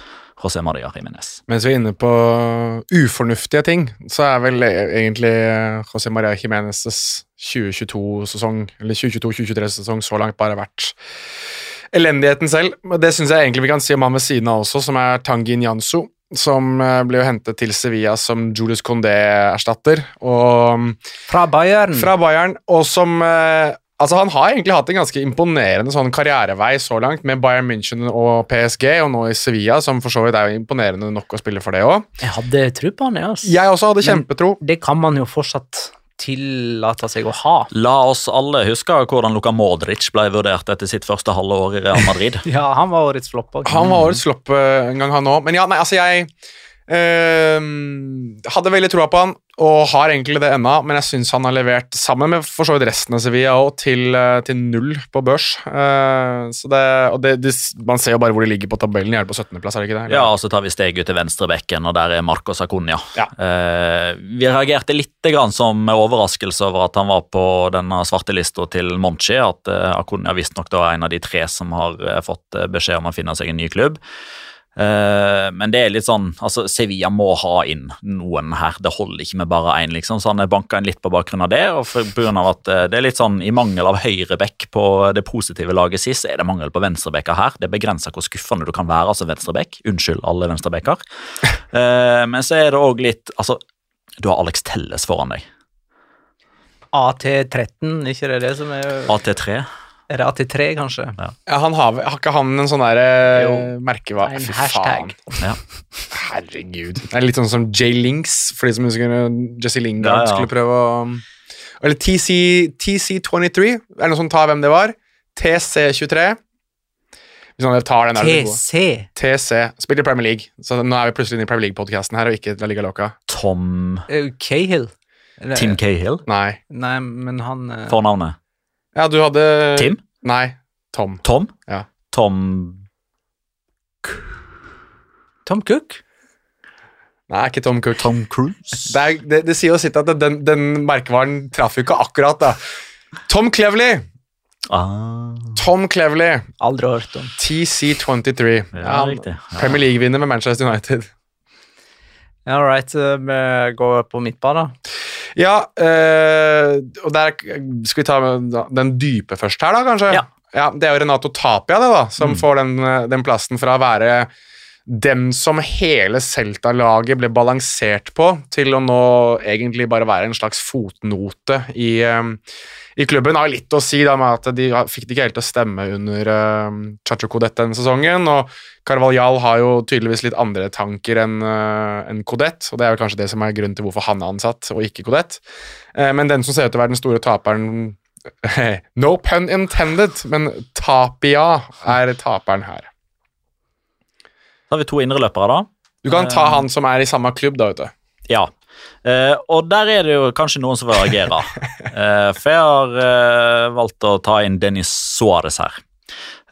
José Maria Jiménez. Mens vi er inne på ufornuftige ting, så er vel e- egentlig José Maria Jiménez' 2022-sesong, eller 2022-2023-sesong så langt bare vært elendigheten selv. Det syns jeg egentlig vi kan si om han ved siden av også, som er Tangin Nyansu. Som eh, ble jo hentet til Sevilla som Julius Condé-erstatter. Fra Bayern. fra Bayern, og som eh, Altså, Han har egentlig hatt en ganske imponerende sånn karrierevei så langt, med Bayern München og PSG, og nå i Sevilla, som for så vidt er jo imponerende nok å spille for det òg. Jeg hadde tro på han, jeg. ass. Jeg også hadde Men- kjempetro. Det kan man jo fortsatt tillate seg å ha. La oss alle huske hvordan Luka Modric ble vurdert etter sitt første halve år i Real Madrid. Ja, han var årets flopp. Han var årets flopp eh, en gang, han òg. Men ja, nei, altså, jeg eh, hadde veldig troa på han, og har egentlig det ennå, men jeg syns han har levert, sammen med for så vidt resten av Sevilla òg, til, eh, til null på børs. Uh, så det, og det, det, man ser jo bare hvor de ligger på tabellen. De er på 17.-plass, er det ikke det? Ja, og så tar vi steg ut til venstrebekken, og der er Marcos Sacunia. Ja. Uh, vi reagerte litt grann som overraskelse over at han var på denne svartelista til Monchi, at eh, Acuña visstnok er en av de tre som har fått beskjed om å finne seg en ny klubb. Eh, men det er litt sånn, altså Sevilla må ha inn noen her. Det holder ikke med bare én, liksom. Så han er banka inn litt på bakgrunn av det. Og for, på grunn av at eh, det er litt sånn, I mangel av høyrebekk på det positive laget sist, så er det mangel på venstrebekker her. Det begrenser hvor skuffende du kan være altså venstrebekk. Unnskyld, alle venstrebekker. Uh, men så er det òg litt Altså, du har Alex Telles foran deg. AT13, ikke det det som er AT3. Er det AT3, kanskje? Ja, han har, har ikke han en sånn derre merkevare Fy hashtag. faen. Ja. Herregud. Det er litt sånn som J-Links, for de som husker Jesse Lingard Ja, ja. skulle prøve å Eller TC, TC23, er det noen som tar hvem det var? TC23. Hvis noen tar den der, er det gode. TC. TC. Spiller i Premier League, så nå er vi plutselig inne i Premier League-podkasten her, og ikke La Liga Loca. Tom uh, Cahill. Eller- Tim Cahill. Nei. Nei, men han uh... Fornavnet. Ja, du hadde Tim? Nei. Tom. Tom? Ja. Tom Tom Cook? Nei, ikke Tom Cook. Tom Cruise? Det, er, det, det sier jo sitt at den, den merkevaren traff jo ikke akkurat, da. Tom Cleverley! Ah, Tom Cleverley. Aldri hørt om. TC23. ja. Ja. Premier League-vinner med Manchester United. All right, eh, vi går på midtbane. Ja, øh, og der skal vi ta den dype først her, da, kanskje? Ja. Det er jo Renato Tapia, det, da, som Mm. får den, eh, den plassen fra å være den som hele Celta-laget ble balansert på, til å nå egentlig bare være en slags fotnote i, eh, i klubben. Har litt å si da med at de fikk det ikke helt til å stemme under uh, Chacho Codette denne sesongen, og Carvalhal har jo tydeligvis litt andre tanker enn uh, en Codet, og det er jo kanskje det som er grunnen til hvorfor han er ansatt, og ikke Codet. Uh, men den som ser ut til å være den store taperen No pun intended, men Tapia er taperen her. Så har vi to indreløpere, da. Du kan ta han som er i samme klubb, da, vet du. Ja. Uh, og der er det jo kanskje noen som vil reagere. Uh, for jeg har uh, valgt å ta inn Dennis Suárez her.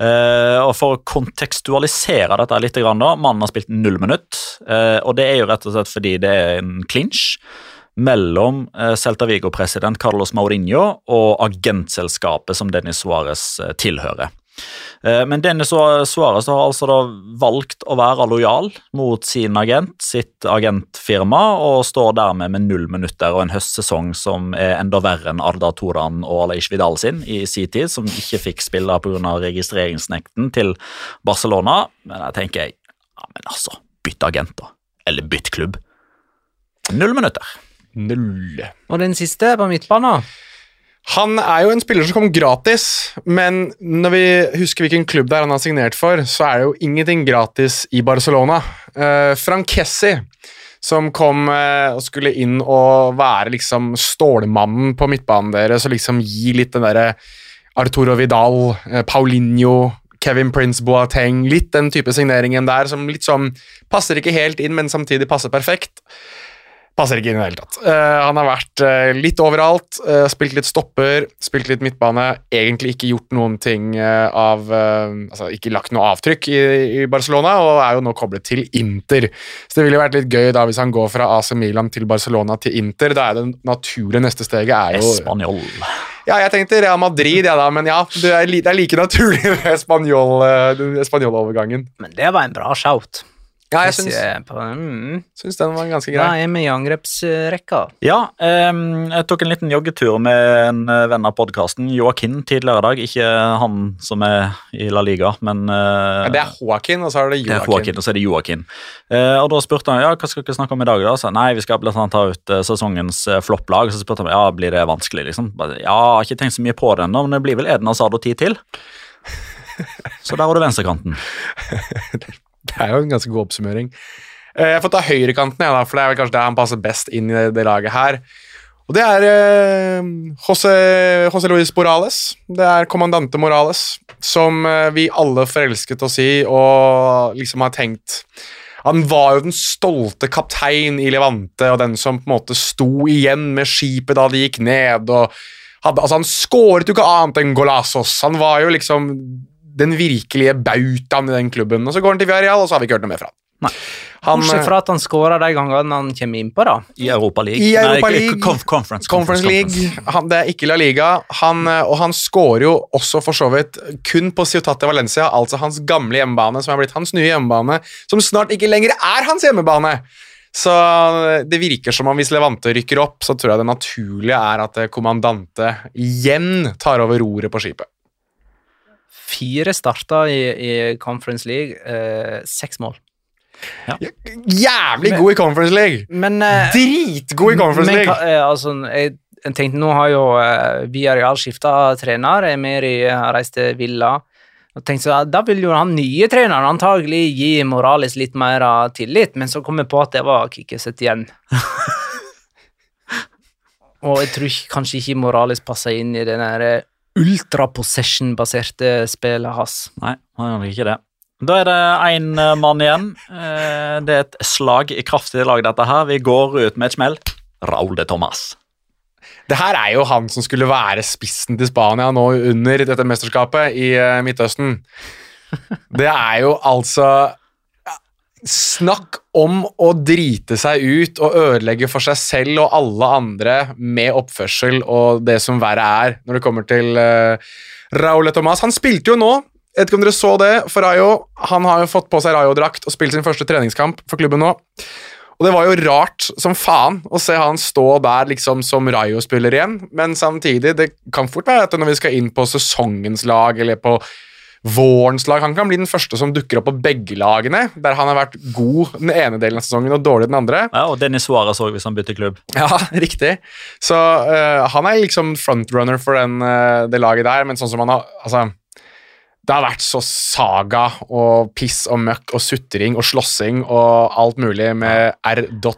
Eh, og For å kontekstualisere dette litt, da, mannen har spilt null minutt. eh, og det er jo rett og slett fordi det er en clinch mellom eh, Celta Vigo-president Carlos Mourinho og agentselskapet som Dennis Suárez eh, tilhører. Eh, Men denne svaret har altså da valgt å være lojal mot sin agent, sitt agentfirma, og står dermed med null minutter og en høstsesong som er enda verre enn Arda Toran og Aleix Vidal sin i sin tid, som ikke fikk spille pga. registreringsnekten til Barcelona. Men jeg tenker jeg, ja, men altså, bytt agent, da. Eller bytt klubb. Null minutter. Null. Og den siste på midtbanen? Han er jo en spiller som kom gratis, men når vi husker hvilken klubb det er han har signert for, så er det jo ingenting gratis i Barcelona. Uh, Frankessi, som kom uh, og skulle inn og være liksom stålmannen på midtbanen deres og liksom gi litt den derre Arturo Vidal, uh, Paulinho Kevin Prince Boateng, litt den type signeringen der som litt sånn passer ikke helt inn, men samtidig passer perfekt. Passer ikke inn i det hele tatt. Uh, han har vært uh, litt overalt, Uh, spilt litt stopper, spilt litt midtbane. Egentlig ikke gjort noen ting av Altså ikke lagt noe avtrykk i, i Barcelona, og er jo nå koblet til Inter. Så det ville vært litt gøy da hvis han går fra AC Milan til Barcelona til Inter. Da er det naturlige neste steget er jo Espanol. Ja, jeg tenkte Real Madrid, ja da, men ja, det er, li, det er like naturlig med Spanjol-overgangen. Men det var en bra shout. Ja, jeg syns, mm. syns den var ganske Da er vi i angrepsrekka. Ja, um, jeg tok en liten joggetur med en eh, venn av podkasten, Joakim, tidligere i dag. Ikke han som er i La Liga, men uh, Ja, det er Joakim, og så er det det er Joakim, og så er det Joakim. Uh, og da spurte han ja, hva skal dere snakke om i dag. da? Så, nei, vi skal blant annet ta ut sesongens uh, flopplag. Så spurte han ja, blir det vanskelig. liksom? Ja, jeg har ikke tenkt så mye på det ennå, men det blir vel Eden Hazard og ti til. Så der var det venstrekanten. Det er jo en ganske god oppsummering. Eh, Jeg får ta høyrekanten, ja, for det er vel kanskje der han passer best inn i det, laget her. Og det er eh, José, José Luis Morales. Det er kommandante Morales, som eh, vi alle forelsket oss i og liksom har tenkt Han var jo den stolte kaptein i Levante, og den som på en måte sto igjen med skipet da det gikk ned. og hadde, altså Han skåret jo ikke annet enn Golazos. Han var jo liksom den virkelige bautaen i den klubben. Og så går han til Villarreal, og så har vi ikke hørt noe mer fra han. Bortsett Han, fra at han skårer de gangene han kommer innpå, da. I Europa League. I Europa Nei, League. Conference Conference. Conference League, han, det er ikke La Liga. Han, eh, og han skårer jo også for så vidt kun på Ciutate Valencia, altså hans gamle hjemmebane, som er blitt hans nye hjemmebane, som snart ikke lenger er hans hjemmebane. Så eh, det virker som om hvis Levante rykker opp, så tror jeg det naturlige er at eh, kommandante igjen tar over roret på skipet. Fire starter i, i Conference League, eh, seks mål. Jævlig god i Conference League! Men eh, Dritgod i Conference men, League! eh, altså, jeg, jeg tenkte nå har jo eh, Villarreal skifta trener. Emeri har reist til Villa. Og tenkte så, Da vil jo han nye treneren antagelig gi Morales litt mer av tillit, men så kom jeg på at det var Kikkeset igjen. Og jeg tror kanskje ikke Morales passer inn i der eh, ultra-possession-baserte spillet hans. Nei, han gjør ikke det. Da er det én mann igjen. Eh, Det er et slag i kraftig lag, dette her. Vi går ut med et smell. Raúl de Thomas. Det her er jo han som skulle være spissen til Spania nå under dette mesterskapet i eh, Midtøsten. Det er jo altså Snakk om å drite seg ut og ødelegge for seg selv og alle andre med oppførsel og det som verre er når det kommer til uh, Raúl Tomàs. Han spilte jo nå. Vet ikke om dere så det, for Rayo han har jo fått på seg Rayo-drakt og spilt sin første treningskamp for klubben nå. Og det var jo rart som faen å se han stå der liksom som Rayo-spiller igjen, men samtidig, det kan fort være at når vi skal inn på sesongens lag eller på vårens lag Han kan bli den første som dukker opp på begge lagene, der han har vært god den ene delen av sesongen og dårlig den andre. Ja, og Dennis Suárez òg, hvis han bytter klubb. Ja, riktig. Så uh, han er liksom frontrunner for den, uh, det laget der, men sånn som han har Altså det har vært så saga og piss og møkk og sutring og slåssing og alt mulig med r.d.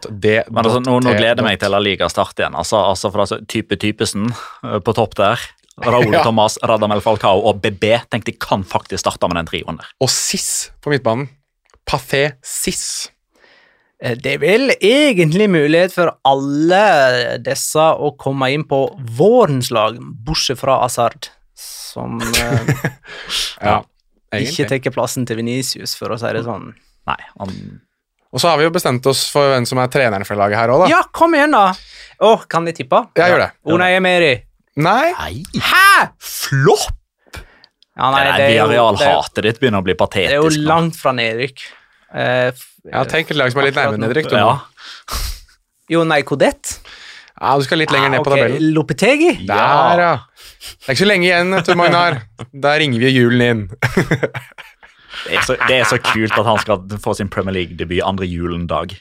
Men altså, nå, nå gleder jeg meg til La Liga starter igjen. Altså, altså for altså, type Typesen eh, på topp der. Raúl Ja. Thomas, Radamel Falcao og BB tenkte jeg kan faktisk starte med den trioen der. Og Siss på midtbanen. Pathé Siss. Eh, Det er vel egentlig mulighet for alle disse å komme inn på vårens lag, bortsett fra Asard, som eh, Ja, ikke tar plassen til Venicius, for å si det sånn. Nei, han, Og så har vi jo bestemt oss for hvem som er treneren for laget her òg, da. Ja, kom igjen, da! Å, kan vi tippe? Ja, gjør det. Unai Emeri. Nei, Nei, Hæ?! flopp! Ja, Nei, det er jo- det ditt begynner å bli patetisk. Det er jo langt fra nedrykk. Uh, Ja, tenk et lag som er litt nærmere nedrykk. Ja. Jo, nei, Kodett. Ja, du skal litt lenger ned på okay. ok, tabellen. Lopetegi. Der, ja. Det er ikke så lenge igjen, Tor Magnar. Da ringer vi julen inn. Det, er så, det er så kult at han skal få sin Premier League-debut andre julendag.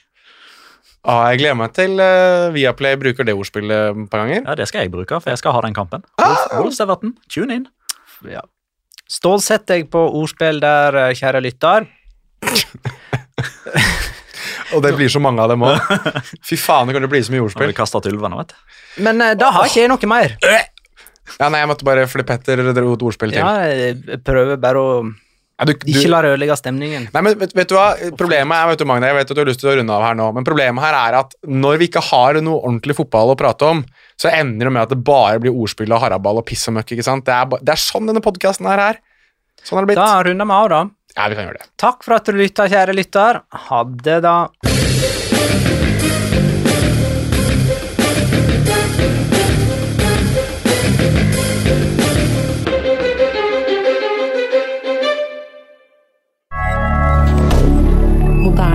Ah, jeg gleder meg til uh, Viaplay bruker det ordspillet et par ganger. Ja, Det skal jeg bruke, for jeg skal ha den kampen. Wolf, Wolves Everton, tune in. Ja. Stålsett deg på ordspill der, eh, kjære lytter. Og det blir så mange av dem òg. Fy faen, det kan til bli så mye ordspill. ulvene. Men uh, da har ikke jeg noe mer. Ja, nei, jeg måtte bare fordi Petter dro et ordspill til. Ja, jeg prøver bare å Ja, du, du, ikke la det ødelegge stemningen. Nei, men vet, vet du hva? Problemet er, vet du, Magne, jeg vet at du har lyst til å runde av her nå, men problemet her er at når vi ikke har noe ordentlig fotball å prate om, så ender det med at det bare blir ordspill og haraball og piss og møkk. ikke sant? Det er, det er sånn denne podkasten her er. Sånn har det blitt. Da runder vi av, da. Ja, vi kan gjøre det. Takk for at du lytta, kjære lytter. Ha det, da.